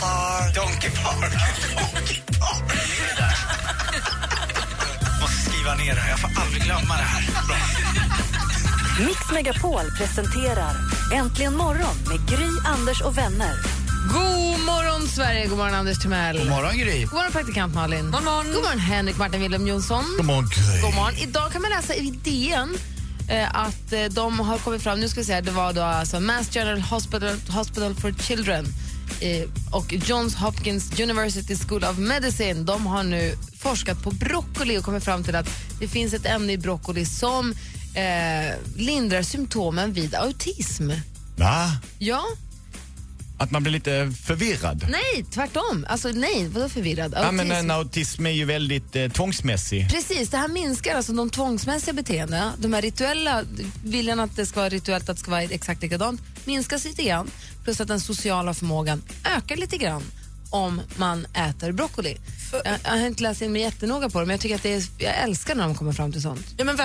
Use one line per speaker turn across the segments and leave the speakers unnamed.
Park. Donkey Park. Donkey Park. Måste skriva ner det här. Jag får aldrig glömma det här. Bra.
Mix Megapol presenterar Äntligen morgon med Gry, Anders och vänner.
God morgon, Sverige! God morgon, Anders Timell. God
morgon, Gry.
God morgon, praktikant Malin. God morgon, God morgon Henrik Martin Wilhelm Jonsson.
God morgon, Gry.
God morgon. Idag kan man läsa i DN eh, att eh, de har kommit fram, nu ska vi säga, det var då alltså Mass General Hospital, Hospital for Children och Johns Hopkins University School of Medicine. De har nu forskat på broccoli och kommit fram till att det finns ett ämne i broccoli som eh, lindrar symptomen vid autism.
Va?
Ja,
Att man blir lite förvirrad?
nej, tvärtom. Alltså nej, vadå förvirrad?
Ja, men
Autism.
en autism är ju väldigt eh, tvångsmässig.
Precis, det här minskar alltså de tvångsmässiga beteendena. De här rituella, viljan att det ska vara rituellt, att det ska vara exakt likadant, minskas lite grann. Plus att den sociala förmågan ökar lite grann om man äter broccoli. Jag, jag har inte läst in mig jättenoga på det, men jag tycker att det är, jag älskar när de kommer fram till sånt.
Ja, men,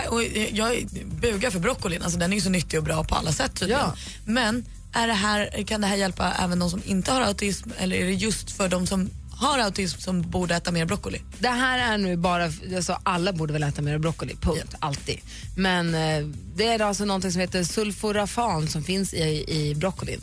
jag bugar för broccolin, alltså, den är ju så nyttig och bra på alla sätt tydligen.
Ja.
Men är det här, kan det här hjälpa även de som inte har autism eller är det just för de som har autism som borde äta mer broccoli?
Det här är nu bara, alltså alla borde väl äta mer broccoli, punkt, alltid. Men eh, det är alltså någonting som heter sulforafan som finns i, i broccolin.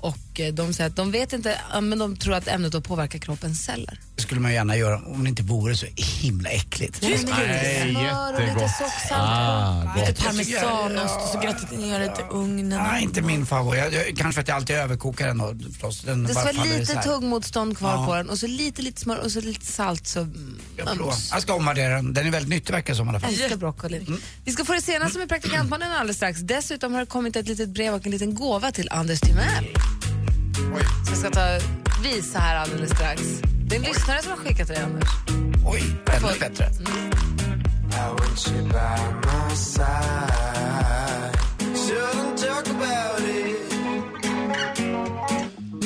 Och eh, de säger att de vet inte, ja, men de tror att ämnet då påverkar kroppens celler.
Det skulle man gärna göra om det inte vore så himla äckligt.
Nej, smör och lite
jättegott.
socksalt
Ah.
Lite parmesanost och så gratinerat i ugnen.
Nej, inte min favorit. Jag, jag, kanske för att jag alltid överkokar den och förstås. Den
Det ska vara
faller
lite
isär.
tuggmotstånd kvar
Ja.
på den och så lite, lite smör och så lite salt så
Jag, provar. jag ska omvärdera den. Den är väldigt nyttig verkar som i alla fall.
älskar broccoli. Vi ska få det senaste med praktikantmannen alldeles strax. Dessutom har det kommit ett litet brev och en liten gåva till Anders Timell. Så jag ska ta visa här alldeles strax. Det är en lyssnare som har skickat det, Anders.
Oj, ännu bättre.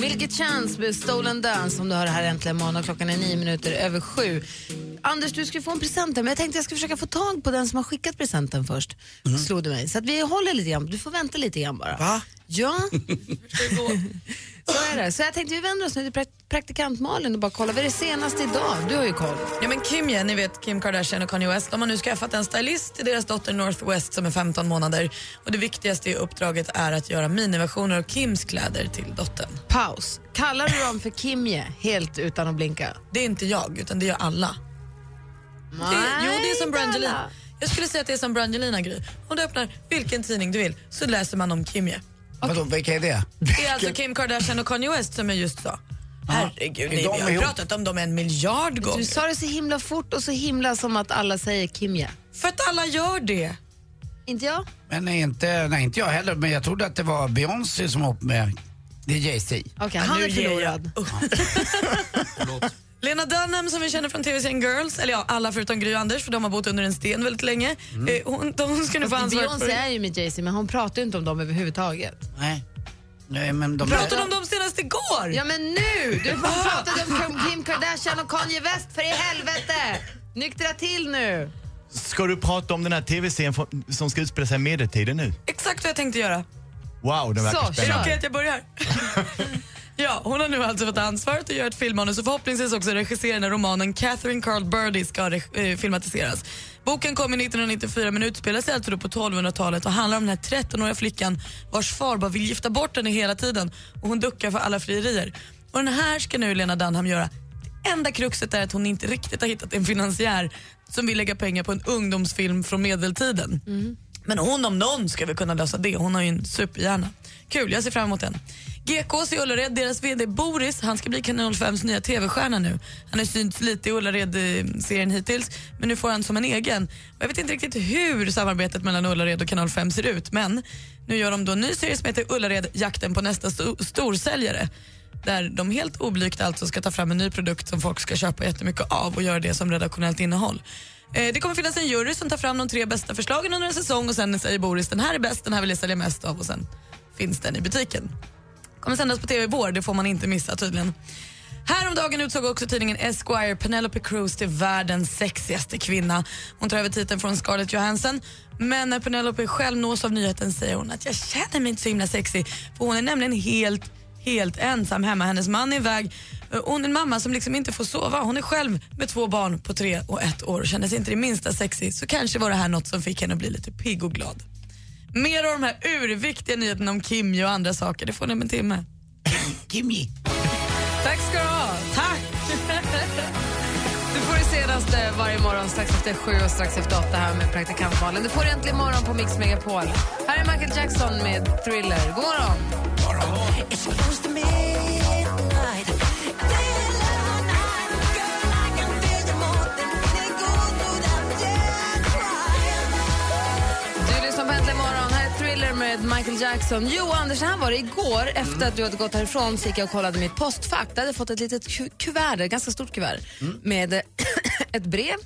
Milky Chance med Stolen Dance som du hör här äntligen morgon klockan är nio minuter över sju. Anders, du ska få en present men jag tänkte jag ska försöka få tag på den som har skickat presenten först. Slog det mig. Så att vi håller lite grann. Du får vänta lite grann bara.
Va?
Ja. Så är det. Så jag tänkte vi vänder oss nu till prak- praktikant Malin och bara kollar vad är det senaste idag? Du har ju koll.
Ja, men Kim, ja, ni vet Kim Kardashian och Kanye West, de har nu skaffat en stylist till deras dotter Northwest som är 15 månader. Och det viktigaste i uppdraget är att göra miniversioner av Kims kläder till dottern.
Paus. Kallar du dem för Kimje helt utan att blinka?
Det är inte jag, utan det gör alla. Det, jo, det är som Brangelina. Jag skulle säga att det är som Brangelina Gry. Om du öppnar vilken tidning du vill så läser man om Kimje.
Vadå, vilka är det?
Det är alltså Kim Kardashian och Kanye West som jag just sa. Herregud, nej, vi har
ihop?
pratat om dem en miljard
Du
gånger.
sa det så himla fort och så himla som att alla säger Kimje.
För att alla gör det.
Inte jag?
Men inte, nej inte jag heller, men jag trodde att det var Beyoncé som var upp med det är Jay-Z.
Okej, han
nu
är förlorad.
Lena Dunham som vi känner från tv-serien Girls, eller ja, alla förutom Gry och Anders för de har bott under en sten väldigt länge. Eh, hon, de ska nu få ansvaret
Beyoncé
för...
är ju med Jay-Z men hon pratar ju inte om dem överhuvudtaget.
Nej. Nej, men de
Pratade om dem senast igår!
Ja men nu! Du pratade om Kim- Kardashian och Kanye West för i helvete! Nyktra till nu!
Ska du prata om den här tv-serien som ska utspela sig i medeltiden nu?
Exakt vad jag tänkte göra.
Wow, den verkar
Så,
Är det
spännande.
okej att jag börjar? ja, hon har nu alltså fått ansvaret att göra ett filmmanus och förhoppningsvis också regissera när romanen Catherine Carl Birdie ska eh, filmatiseras. Boken kom 1994 men utspelar sig alltså på 1200-talet och handlar om den här 13-åriga flickan vars far bara vill gifta bort henne hela tiden och hon duckar för alla frierier. Och den här ska nu Lena Dunham göra. Det enda kruxet är att hon inte riktigt har hittat en finansiär som vill lägga pengar på en ungdomsfilm från medeltiden. Men hon om någon ska väl kunna lösa det. Hon har ju en superhjärna. Kul, jag ser fram emot den. GKs i Ullared, deras VD Boris, han ska bli Kanal 5s nya TV-stjärna nu. Han har synts lite i Ullared-serien hittills, men nu får han som en egen. Och jag vet inte riktigt hur samarbetet mellan Ullared och Kanal 5 ser ut, men nu gör de då en ny serie som heter Ullared, jakten på nästa st storsäljare. där de helt oblygt alltså ska ta fram en ny produkt som folk ska köpa jättemycket av och göra det som redaktionellt innehåll. Eh, det kommer finnas en jury som tar fram de tre bästa förslagen under en säsong och sen säger Boris den här är bäst, den här vill jag sälja mest av och sen finns den i butiken. Kommer sändas på TV i vår, det får man inte missa tydligen. Häromdagen utsåg också tidningen Esquire Penelope Cruz till världens sexigaste kvinna. Hon tar över titeln från Scarlett Johansson. Men när Penelope själv nås av nyheten säger hon att jag känner mig inte så himla sexig. För hon är nämligen helt, helt ensam hemma. Hennes man är iväg. Eh, hon är en mamma som liksom inte får sova. Hon är själv med två barn på tre och ett år och känner sig inte det minsta sexig. Så kanske var det här något som fick henne att bli lite pigg och glad. Mer av de här urviktiga nyheterna om Kimmy och andra saker, det får ni om en timme.
Kimmy.
Tack ska du ha.
Tack!
Du får det senaste varje morgon strax efter sju och strax efter åtta här med praktikant Malin. Du får det äntligen morgon på Mix Megapol. Här är Michael Jackson med Thriller. God morgon. Du Michael Jackson. Jo, Anders, här var det igår. Efter att du hade gått härifrån så gick jag och kollade mitt postfack. Där hade jag fått ett litet ku- kuvert, ett ganska stort kuvert, med eh, ett brev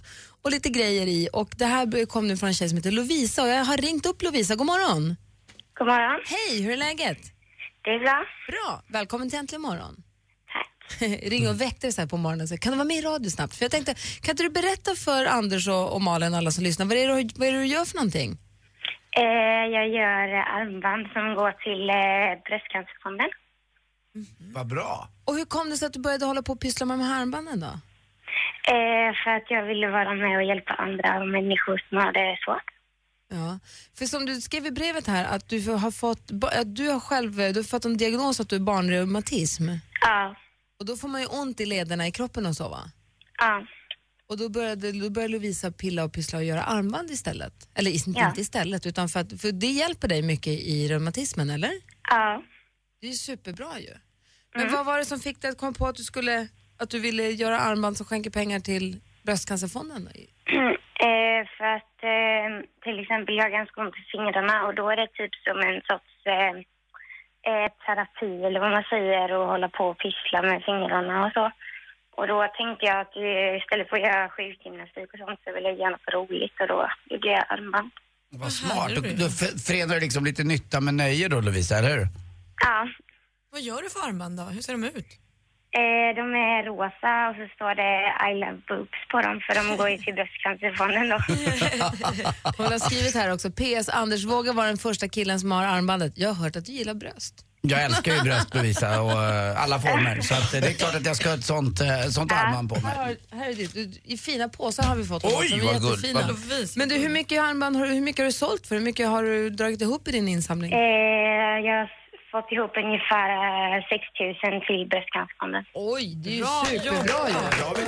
och lite grejer i. Och Det här kom nu från en tjej som heter Lovisa och jag har ringt upp Lovisa. God morgon.
God morgon.
Hej, hur är läget?
Det är bra.
Bra. Välkommen till Äntligen morgon.
Tack.
Ring och väckte dig så här på morgonen. Så kan du vara med i radio snabbt? För jag tänkte, kan inte du berätta för Anders och, och Malin och alla som lyssnar, vad är, det, du- vad är det du gör för någonting?
Eh, jag gör armband som går till eh, Bröstcancerfonden.
Vad bra.
Och hur kom det sig att du började hålla på och pyssla med de här armbanden då?
Eh, för att jag ville vara med och hjälpa andra människor som har det svårt.
Ja, för som du skrev i brevet här att du har fått, att du har själv du har fått en diagnos att du är barnreumatism.
Ja.
Och då får man ju ont i lederna i kroppen och så va?
Ja.
Och då började, då började Lovisa pilla och pyssla och göra armband istället. Eller
Ja.
inte istället, utan för, att, för det hjälper dig mycket i reumatismen, eller?
Ja.
Det är ju superbra ju. Men vad var det som fick dig att komma på att du, skulle, att du ville göra armband som skänker pengar till Bröstcancerfonden?
eh, för att eh, till exempel jag har ganska ont i fingrarna och då är det typ som en sorts eh, eh, terapi eller vad man säger och hålla på och pyssla med fingrarna och så. Och då tänkte jag att istället för att göra sjukgymnastik och sånt så ville jag göra något roligt och då gjorde jag armband.
Vad smart. Du, du förenar liksom lite nytta med nöje då Lovisa, eller hur?
Ja.
Vad gör du för armband då? Hur ser de ut?
Eh, de är rosa och så står det I love boobs på dem för de går ju till Bröstcancerfonden då.
Hon har skrivit här också, PS Anders vågar vara den första killen som har armbandet. Jag har hört att du gillar bröst.
Jag älskar ju bröst Lovisa och eh, alla former. Så att, eh, det är klart att jag ska ha ett sånt, uh, sånt armband på mig.
Här, här är ditt. Du- I fina påsar har vi fått dem
Oj,
också, de är
vad gulligt.
jättefina. Men du, hur mycket armband har du, hur mycket har du sålt för? Hur mycket har du dragit ihop i din insamling?
Eh, jag har fått ihop ungefär eh, 6 000 till Bröstcancerfonden.
Oj, det är ju
Bra
superbra ju.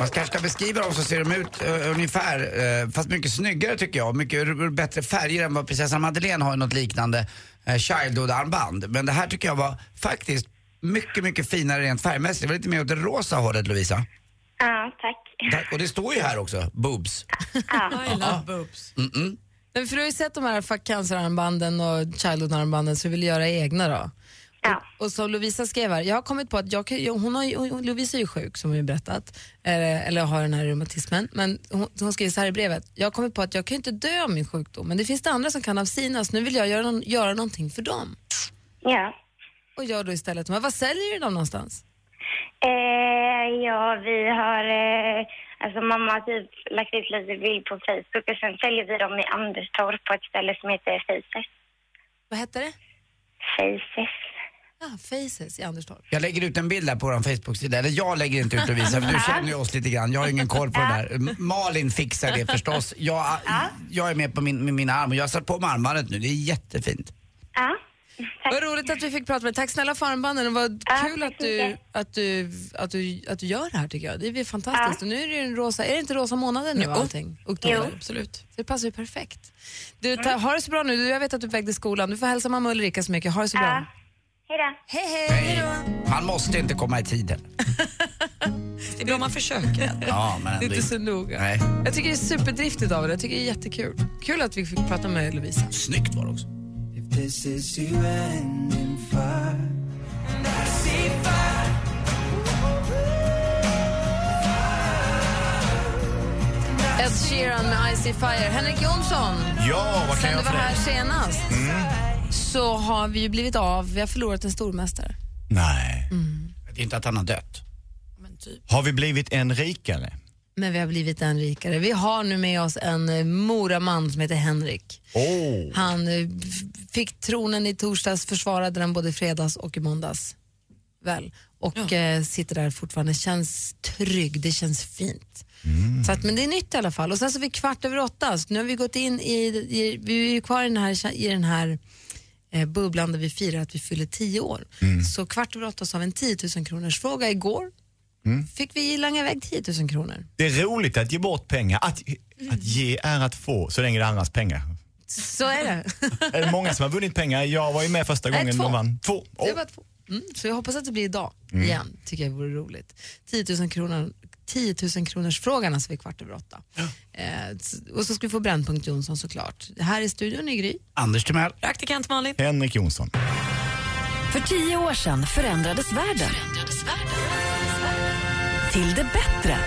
Man kanske ska beskriva dem så ser de ut eh, ungefär, eh, fast mycket snyggare tycker jag. Mycket r- bättre färger än vad prinsessan Madeleine har i något liknande uh, Childhood-armband. Men det här tycker jag var faktiskt mycket, mycket finare rent färgmässigt. Det var lite mer åt det rosa hållet Lovisa.
Ja, tack.
Och det står ju här också, boobs.
Ja.
I love boobs.
Mm-mm.
Men för du har ju sett de här fuck cancer-armbanden och childhood-armbanden så du vill göra egna då?
Ja.
Och som Lovisa skrev här, jag har kommit på att jag, hon har, Lovisa är ju sjuk som vi berättat, eh, eller har den här reumatismen, men hon, hon skriver så här i brevet, jag har kommit på att jag kan ju inte dö av min sjukdom, men det finns det andra som kan av sina, så nu vill jag göra, någon, göra någonting för dem.
ja.
Och gör då istället, men vad säljer du dem någonstans?
Eh, ja, vi har... Eh, alltså mamma har typ lagt ut lite bild på Facebook och sen säljer vi dem i Anderstorp på ett ställe som heter Faces.
Vad heter det?
Faces.
Ja, Faces i Anderstorp.
Jag lägger ut en bild där på vår Facebook-sida. Eller jag lägger inte ut Lovisa, för du känner ju oss lite grann. Jag har ingen koll på det där. Malin fixar det förstås. Jag, jag är med på min, med mina arm och jag har satt på mig armbandet nu. Det är jättefint.
Ja. Tack.
Vad roligt att vi fick prata med dig. Tack snälla för armbanden. Det var
Ja,
kul att du, att, du, att, du, att du gör det här tycker jag. Det är fantastiskt. Och nu är det ju en rosa, är det inte rosa månaden nu
Jo.
allting? Oktober.
Jo.
Absolut.
Så det passar ju perfekt. Du, ta, ha det så bra nu. Du, Jag vet att du är på väg till skolan. Du får hälsa mamma Ulrika så mycket. Ha det så bra.
Ja. Hejdå.
Hej, hej. Hejdå.
Man måste inte komma i tiden.
det är bra man försöker.
ja, men
det är inte så noga.
Nej.
Jag tycker det är superdriftigt av det. Jag tycker det är jättekul. Kul att vi fick prata med Lovisa.
Snyggt var det också.
Ed Sheeran med Icy Fire. Henrik Jonsson,
ja, vad kan
sen
jag
du var här senast. Mm så har vi ju blivit av, vi har förlorat en stormästare.
Nej.
Det är inte att han har dött.
Men typ.
Har vi blivit en rikare?
Men vi har blivit en rikare. Vi har nu med oss en eh, moraman som heter Henrik.
Oh.
Han eh, fick tronen i torsdags, försvarade den både i fredags och i måndags. Väl. Och eh, sitter där fortfarande. Känns trygg, det känns fint. Så att, men det är nytt i alla fall. Och sen så är vi kvart över åtta, så nu har vi gått in i, i vi är ju kvar i den här, i den här eh, bubblan där vi firar att vi fyller tio år. Så kvart över åtta så har vi en 10 000 kronors fråga igår. Fick vi langa iväg 10 000 kronor.
Det är roligt att ge bort pengar. Att, att ge är att få, så länge det är andras pengar.
Så är det.
Är det många som har vunnit pengar? Jag var ju med första
Nej,
gången
två.
de vann. Två.
Det
Oh.
var två. Mm, så jag hoppas att det blir idag igen, tycker jag vore roligt. 10 000 kronor, 10 000 kronors frågan alltså vid kvart över åtta. Eh, s- och så ska vi få Brännpunkt Jonsson såklart. Här i studion i Gry.
Anders Timell.
Praktikant Malin.
Henrik Jonsson.
För tio år sedan förändrades världen. Till det bättre.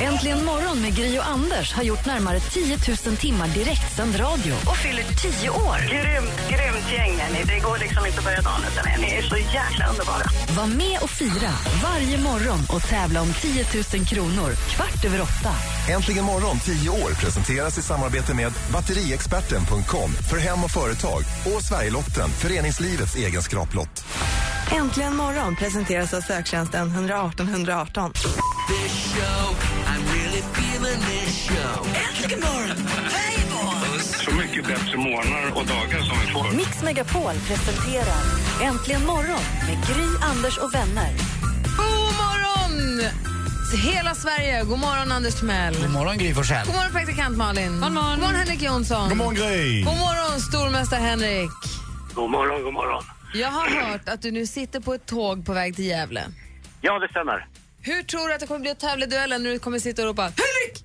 Äntligen morgon med Gry och Anders har gjort närmare 10 000 timmar direktsänd radio och fyller 10 år.
Grymt, grymt gäng är ni. Det går liksom inte att börja dagen utan er. Ni är så jäkla underbara.
Var med och fira varje morgon och tävla om 10 000 kronor kvart över åtta.
Äntligen morgon 10 år presenteras i samarbete med batteriexperten.com för hem och företag och Sverigelotten, föreningslivets egen skraplott.
Äntligen morgon presenteras av söktjänsten 118 118.
Så mycket bättre morgnar och dagar som vi får.
Mix Megapol presenterar Äntligen morgon med Gry, Anders och vänner.
God morgon! Hela Sverige, god morgon Anders Timell.
God morgon Gry Forssell.
God morgon praktikant Malin. God morgon, god morgon Henrik Jonsson.
God morgon Gry!
God morgon stormästare Henrik.
God morgon, god morgon.
Jag har hört att du nu sitter på ett tåg på väg till Gävle.
Ja, det stämmer.
Hur tror du att det kommer bli att tävla i duellen när du kommer sitta och ropa Henrik?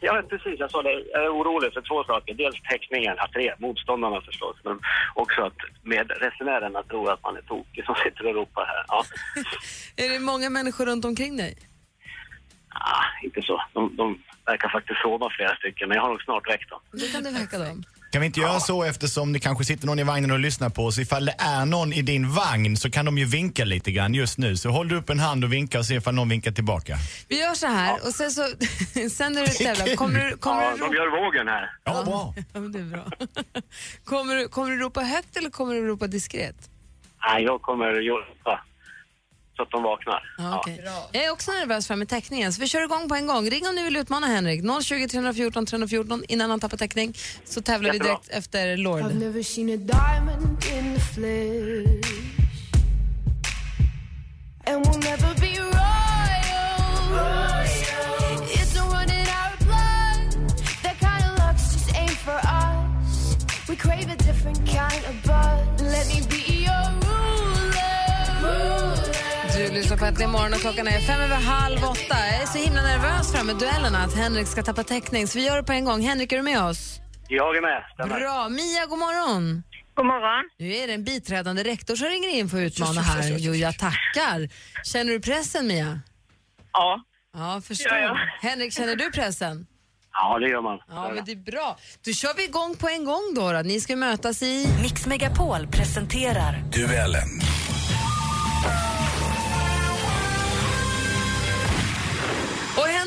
Ja, men precis. Jag sa det. Jag är orolig för två saker. Dels teckningen, att det är motståndarna förstås, men också att med resenärerna tror att man är tokig som sitter och ropar här. Ja,
Är det många människor runt omkring dig?
ah, inte så. De, de verkar faktiskt sova flera stycken, men jag har nog snart väckt dem.
Det kan du väcka dem.
Kan vi inte göra så eftersom det kanske sitter någon i vagnen och lyssnar på oss. Ifall det är någon i din vagn så kan de ju vinka lite grann just nu. Så håll du upp en hand och vinka och se ifall någon vinkar tillbaka.
Vi gör så här och sen så sen när du tävlar, kommer du, kommer
Ja,
du
de gör vågen här.
Ja, bra.
Ja, det är bra. kommer, du, kommer du ropa högt eller kommer du ropa diskret?
Nej, jag kommer ropa så att de vaknar.
Ja, okej. Jag är också nervös för med täckningen, så vi kör igång på en gång. Ring om ni vill utmana Henrik. 020 314 314 innan han tappar täckning så tävlar vi
Jättebra.
direkt efter Lord.
never seen a diamond in the flesh. And we'll never be us. We crave a different kind of buzz. Let me be
På Äntligen morgon och klockan är fem över halv åtta. Jag är så himla nervös för med duellerna att Henrik ska tappa täckning, så vi gör det på en gång. Henrik, är du med oss?
Jag är med. Stämmer.
Bra. Mia, god morgon.
God morgon.
Nu är det en biträdande rektor som ringer in för att utmana här. Jo, jag tackar. Känner du pressen, Mia?
Ja.
Ja, förstår.
Ja, ja.
Henrik, känner du pressen?
Ja, det gör man.
Ja, men det är bra. Då kör vi igång på en gång då. då. Ni ska mötas i...
Mix Megapol presenterar
Duellen.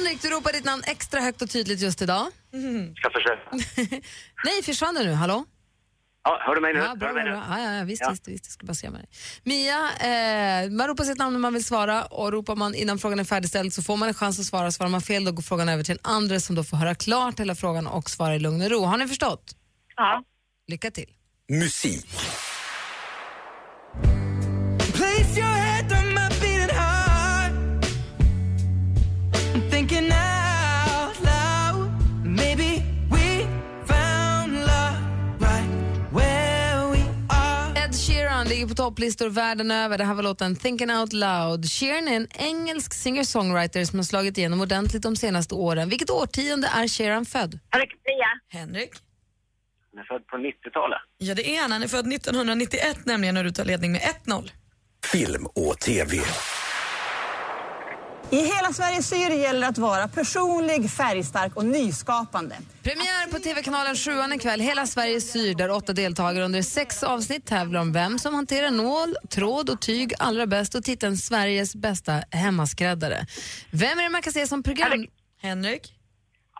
Henrik, du ropar ditt namn extra högt och tydligt just idag.
Ska försöka.
Nej, försvann du nu? Hallå?
Ja, hör du mig nu?
Ja,
Hör
bra,
du
bra,
mig nu?
ja, ja, visst,
Ja.
visst, visst, jag ska bara se med dig. Mia, eh, man ropar sitt namn när man vill svara och ropar man innan frågan är färdigställd så får man en chans att svara. Svarar man fel då går frågan över till en andra som då får höra klart hela frågan och svara i lugn och ro. Har ni förstått?
Ja.
Lycka till.
Musik.
Ligger på topplistor världen över. Det här var låten Thinking Out Loud. Sheeran är en engelsk singer-songwriter som har slagit igenom ordentligt de senaste åren. Vilket årtionde är Sheeran född?
Henrik.
Henrik?
Han är född på 90-talet.
Ja, det är han. Han är född 1991 nämligen när du tar ledning med 1-0.
Film och TV.
I Hela Sverige syr gäller att vara personlig, färgstark och nyskapande.
Premiär på TV-kanalen 7 ikväll. Hela Sverige syr där åtta deltagare under sex avsnitt tävlar om vem som hanterar nål, tråd och tyg allra bäst och titeln Sveriges bästa hemmaskräddare. Vem är det man kan se som program...
Henrik?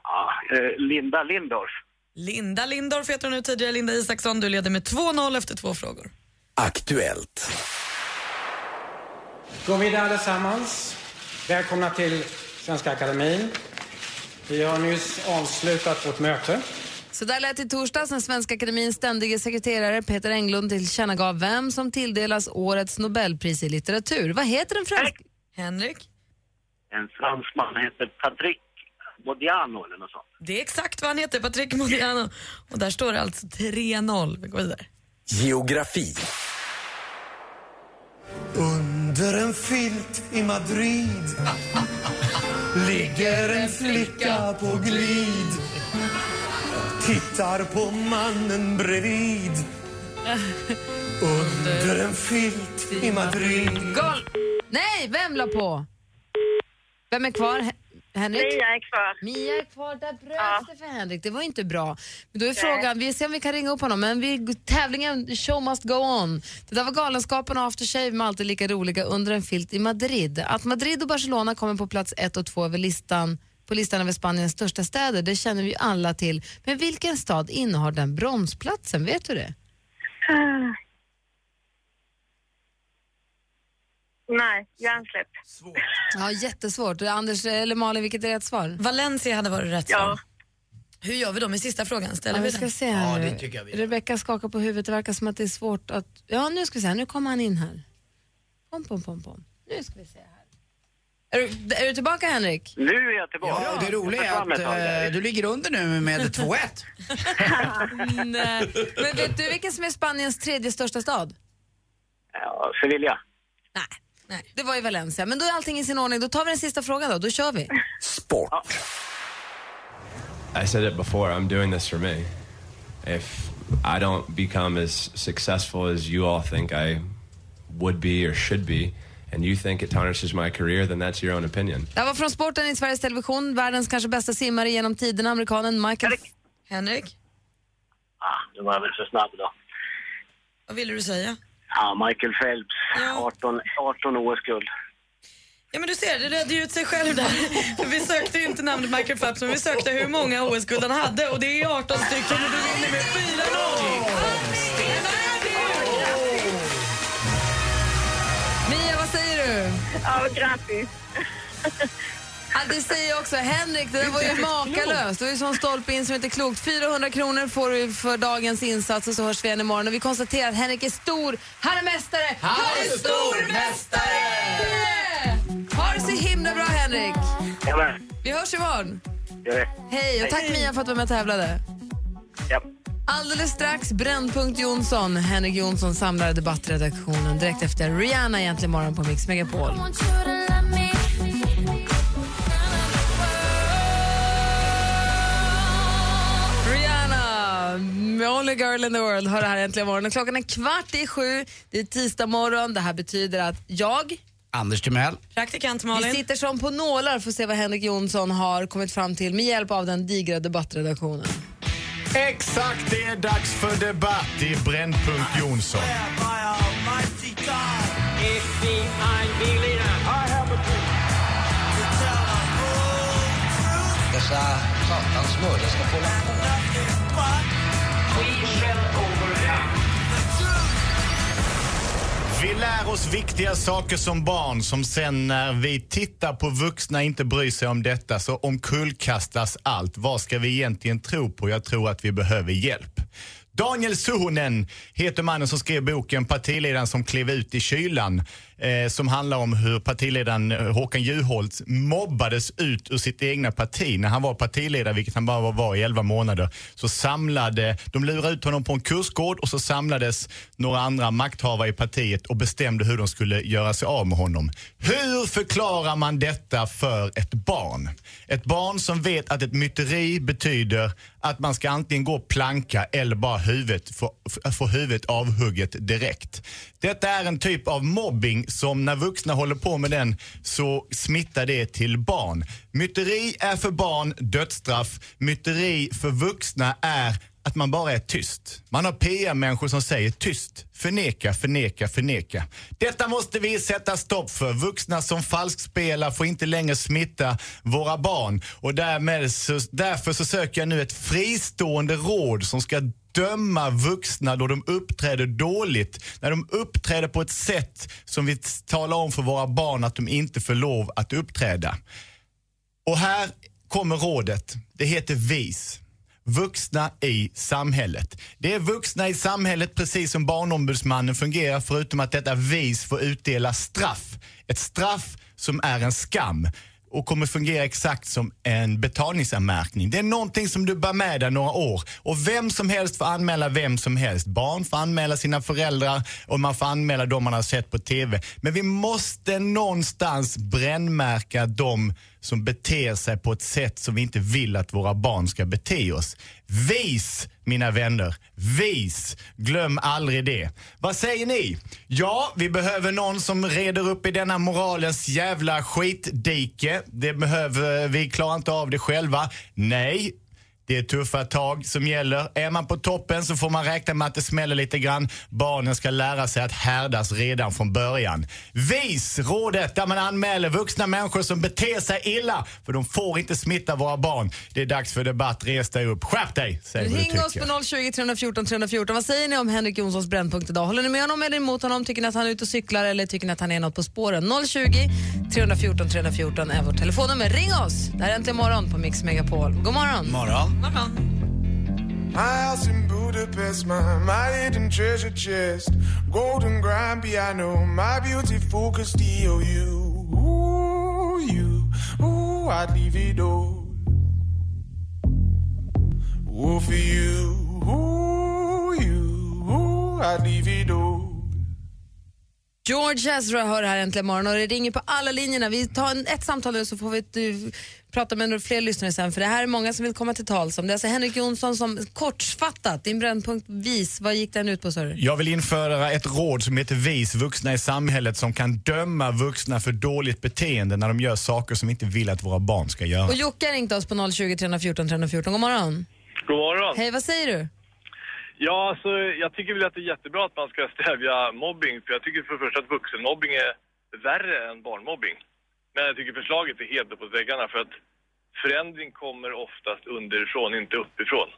Ja, eh, Linda Lindorff.
Linda Lindorff heter hon nu tidigare. Linda Isaksson, du leder med 2-0 efter två frågor.
Aktuellt.
God middag allesammans. Välkomna till Svenska Akademin. Vi har nyss avslutat vårt möte.
Så där lät det i torsdags när Svenska Akademins ständige sekreterare Peter Englund tillkännagav vem som tilldelas årets Nobelpris i litteratur. Vad heter den franska...
Henrik?
En fransman heter Patrick Modiano eller något sånt.
Det är exakt vad han heter, Patrick Modiano. Och där står det alltså 3-0. Vi går vidare.
Geografi.
Under en filt i Madrid ligger en flicka på glid Tittar på mannen bredvid Under en filt i Madrid
Gol Nej, vem la på? Vem är kvar? Hen- Henrik?
Mia är kvar.
Mia är kvar. Där bröts det för Henrik. Det var inte bra. Men då är frågan, vi ser om vi kan ringa upp honom. Men vi, tävlingen, show must go on. Det där var Galenskapen och After Shave med alltid lika roliga under en filt i Madrid. Att Madrid och Barcelona kommer på plats ett och två över listan på listan över Spaniens största städer, det känner vi alla till. Men vilken stad innehar den bromsplatsen? Vet du det?
Ah. Nej, hjärnsläpp.
Ja, jättesvårt. Anders eller Malin, vilket är rätt svar?
Valencia hade varit rätt svar. Hur gör vi då med sista frågan? Ställer
Ja,
vi
vi ska
den?
se här nu. Rebecka skakar på huvudet. Det verkar som att det är svårt att... Ja, nu ska vi se. här. Nu kommer han in här. Pom, pom, pom, pom. Nu ska vi se här. Är du, är du tillbaka, Henrik?
Nu är jag tillbaka.
Ja, det roliga
Jag
är att eh, du ligger under nu med 2-1.
Nej. Men vet du vilken som är Spaniens tredje största stad?
Ja, Sevilla.
Nej. Det var i Valencia. Men då är allting i sin ordning. Då tar vi den sista frågan då. Då kör vi.
Sport.
I said it before, I'm doing this for me. If I don't become as successful as you all think I would be or should be, and you think it tarnishes my career, then that's your own opinion.
Det var från sporten i Sveriges Television. Världens kanske bästa simmare genom tiderna, amerikanen Michael...
Henrik?
Ah, det var väl för snabb då.
Vad ville du säga?
Ja, Michael Phelps. 18, 18 OS-guld.
Ja men du ser, det redde ju ut sig själv där. Vi sökte ju inte namnet Michael Phelps men vi sökte hur många OS-guld han hade och det är 18 stycken och du vinner med 4-0!
Mia, vad säger du?
Ja, grattis.
Ja, det säger jag också. Henrik, det där var ju makalöst. Det var ju sån stolpe in som inte är klokt. 400 kronor får du för dagens insats och så hörs vi igen imorgon. Och vi konstaterar att Henrik är stor. Han är mästare.
Han är stormästare!
Ha det så himla bra, Henrik. Vi hörs imorgon.
gör det.
Hej, och tack Mia för att du var med och tävlade.
Ja.
Alldeles strax Brännpunkt Jonsson. Henrik Jonsson samlar debattredaktionen direkt efter Rihanna egentligen morgon på Mix Megapol. Med Only Girl in the World, hör det här äntligen morgon. Klockan är kvart i sju, det är tisdag morgon. Det här betyder att jag,
Anders Timell.
Praktikant
vi
Malin.
sitter som på nålar för att se vad Henrik Jonsson har kommit fram till med hjälp av den digra debattredaktionen.
Exakt, det är dags för debatt i Brännpunkt Jonsson.
Dessa satans mördare ska få hålla på.
Vi lär oss viktiga saker som barn som sen när vi tittar på vuxna inte bryr sig om detta så omkullkastas allt. Vad ska vi egentligen tro på? Jag tror att vi behöver hjälp. Daniel Suhonen heter mannen som skrev boken Partiledaren som klev ut i kylan. Eh, som handlar om hur partiledaren eh, Håkan Juholt mobbades ut ur sitt egna parti. När han var partiledare, vilket han bara var, i 11 månader, så samlade, de lurade ut honom på en kursgård och så samlades några andra makthavare i partiet och bestämde hur de skulle göra sig av med honom. Hur förklarar man detta för ett barn? Ett barn som vet att ett myteri betyder att man ska antingen gå planka eller bara huvudet, få, få huvudet avhugget direkt. Detta är en typ av mobbing som när vuxna håller på med den så smittar det till barn. Myteri är för barn dödsstraff. Myteri för vuxna är att man bara är tyst. Man har PR-människor som säger tyst. Förneka, förneka, förneka. Detta måste vi sätta stopp för. Vuxna som falskspelar får inte längre smitta våra barn. Och därmed så, därför så söker jag nu ett fristående råd som ska döma vuxna då de uppträder dåligt. När de uppträder på ett sätt som vi talar om för våra barn att de inte får lov att uppträda. Och här kommer rådet. Det heter VIS. Vuxna i samhället. Det är vuxna i samhället precis som Barnombudsmannen fungerar förutom att detta VIS får utdela straff. Ett straff som är en skam och kommer fungera exakt som en betalningsanmärkning. Det är någonting som du bär med dig några år. Och vem som helst får anmäla vem som helst. Barn får anmäla sina föräldrar och man får anmäla de man har sett på TV. Men vi måste någonstans brännmärka de som beter sig på ett sätt som vi inte vill att våra barn ska bete oss. Vis, mina vänner. Vis. Glöm aldrig det. Vad säger ni? Ja, vi behöver någon som reder upp i denna moralens jävla skitdike. Det behöver vi. klarar inte av det själva. Nej. Det är tuffa tag som gäller. Är man på toppen så får man räkna med att det smäller lite grann. Barnen ska lära sig att härdas redan från början. Vis rådet där man anmäler vuxna människor som beter sig illa. För de får inte smitta våra barn. Det är dags för debatt. Res dig upp. Skärp dig! Säg vad du
Ring oss på 020 314 314. Vad säger ni om Henrik Jonssons brännpunkt idag? Håller ni med honom eller emot honom? Tycker ni att han är ute och cyklar eller tycker ni att han är något på spåren? 020 314 314 är vårt telefonnummer. Ring oss! Det här är Äntligen morgon på Mix Megapol. God morgon!
Morgon.
My house in Budapest, my, my hidden treasure chest, golden grand piano, my beautiful deal. You, ooh, you, ooh, I'd leave it all. Ooh, for you, ooh, you, ooh, I'd leave it all.
George Ezra hör här äntligen morgon och det ringer på alla linjerna. Vi tar en, ett samtal nu så får vi du, prata med några fler lyssnare sen för det här är många som vill komma till tals om. Det är alltså Henrik Jonsson som kortfattat, din brännpunkt vis, vad gick den ut på sa du?
Jag vill införa ett råd som heter VIS, vuxna i samhället, som kan döma vuxna för dåligt beteende när de gör saker som vi inte vill att våra barn ska göra.
Och Jocke har ringt oss på 020 314 314. God morgon.
God morgon.
Hej, vad säger du?
Ja, alltså, jag tycker väl att det är jättebra att man ska stävja mobbing. För jag tycker för det första att vuxenmobbing är värre än barnmobbing. Men jag tycker förslaget är helt uppåt väggarna för att förändring kommer oftast underifrån, inte uppifrån.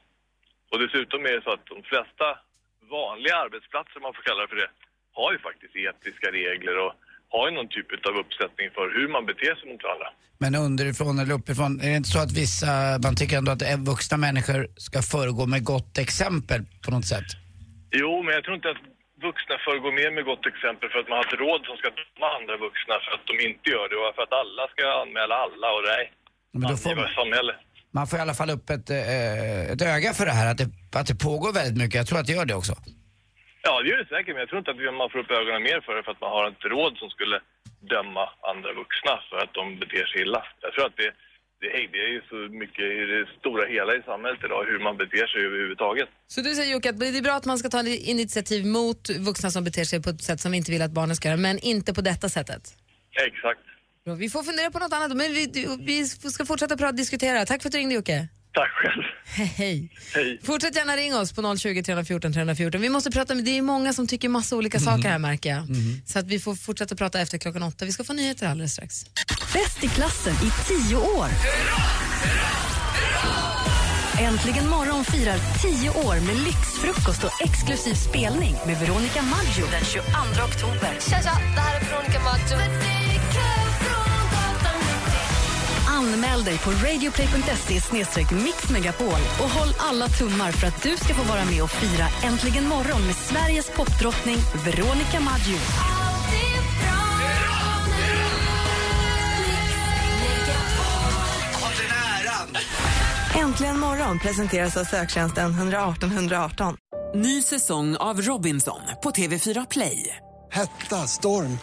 Och dessutom är det så att de flesta vanliga arbetsplatser, om man får kalla det för det, har ju faktiskt etiska regler och har ju någon typ av uppsättning för hur man beter sig mot varandra.
Men underifrån eller uppifrån, är det inte så att vissa, man tycker ändå att vuxna människor ska föregå med gott exempel på något sätt?
Jo, men jag tror inte att vuxna föregår med med gott exempel för att man har ett råd som ska döma andra vuxna för att de inte gör det och för att alla ska anmäla alla och nej.
Men då får,
samhälle.
man får i alla fall upp ett, eh, ett öga för det här, att det, att det pågår väldigt mycket. Jag tror att det gör det också.
Ja, det gör det säkert, men jag tror inte att man får upp ögonen mer för det för att man har ett råd som skulle döma andra vuxna för att de beter sig illa. Jag tror att det, det, det är ju så mycket i det stora hela i samhället idag, hur man beter sig överhuvudtaget.
Så du säger Jocke att det är bra att man ska ta initiativ mot vuxna som beter sig på ett sätt som vi inte vill att barnen ska göra, men inte på detta sättet?
Exakt.
Bra, Vi får fundera på något annat, men vi, vi ska fortsätta prata och diskutera. Tack för att du ringde Jocke.
Tack själv.
Hej.
Hej.
Fortsätt gärna ringa oss på 020 314 314. Vi måste prata med, det är många som tycker massa olika saker här märker jag. Så att vi får fortsätta prata efter klockan åtta. Vi ska få nyheter alldeles strax.
Bäst i klassen i tio år. Äntligen morgon firar tio år med lyxfrukost och exklusiv spelning med Veronica Maggio den 22 oktober.
Tja, tja, det här är Veronica Maggio.
Anmäl dig på radioplay.se mixmegapol och håll alla tummar för att du ska få vara med och fira Äntligen morgon med Sveriges popdrottning Veronica Maggio.
Äntligen morgon presenteras av söktjänsten 118 118.
Ny säsong av Robinson på TV4 Play.
Hetta, storm,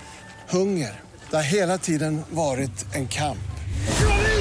hunger. Det har hela tiden varit en kamp.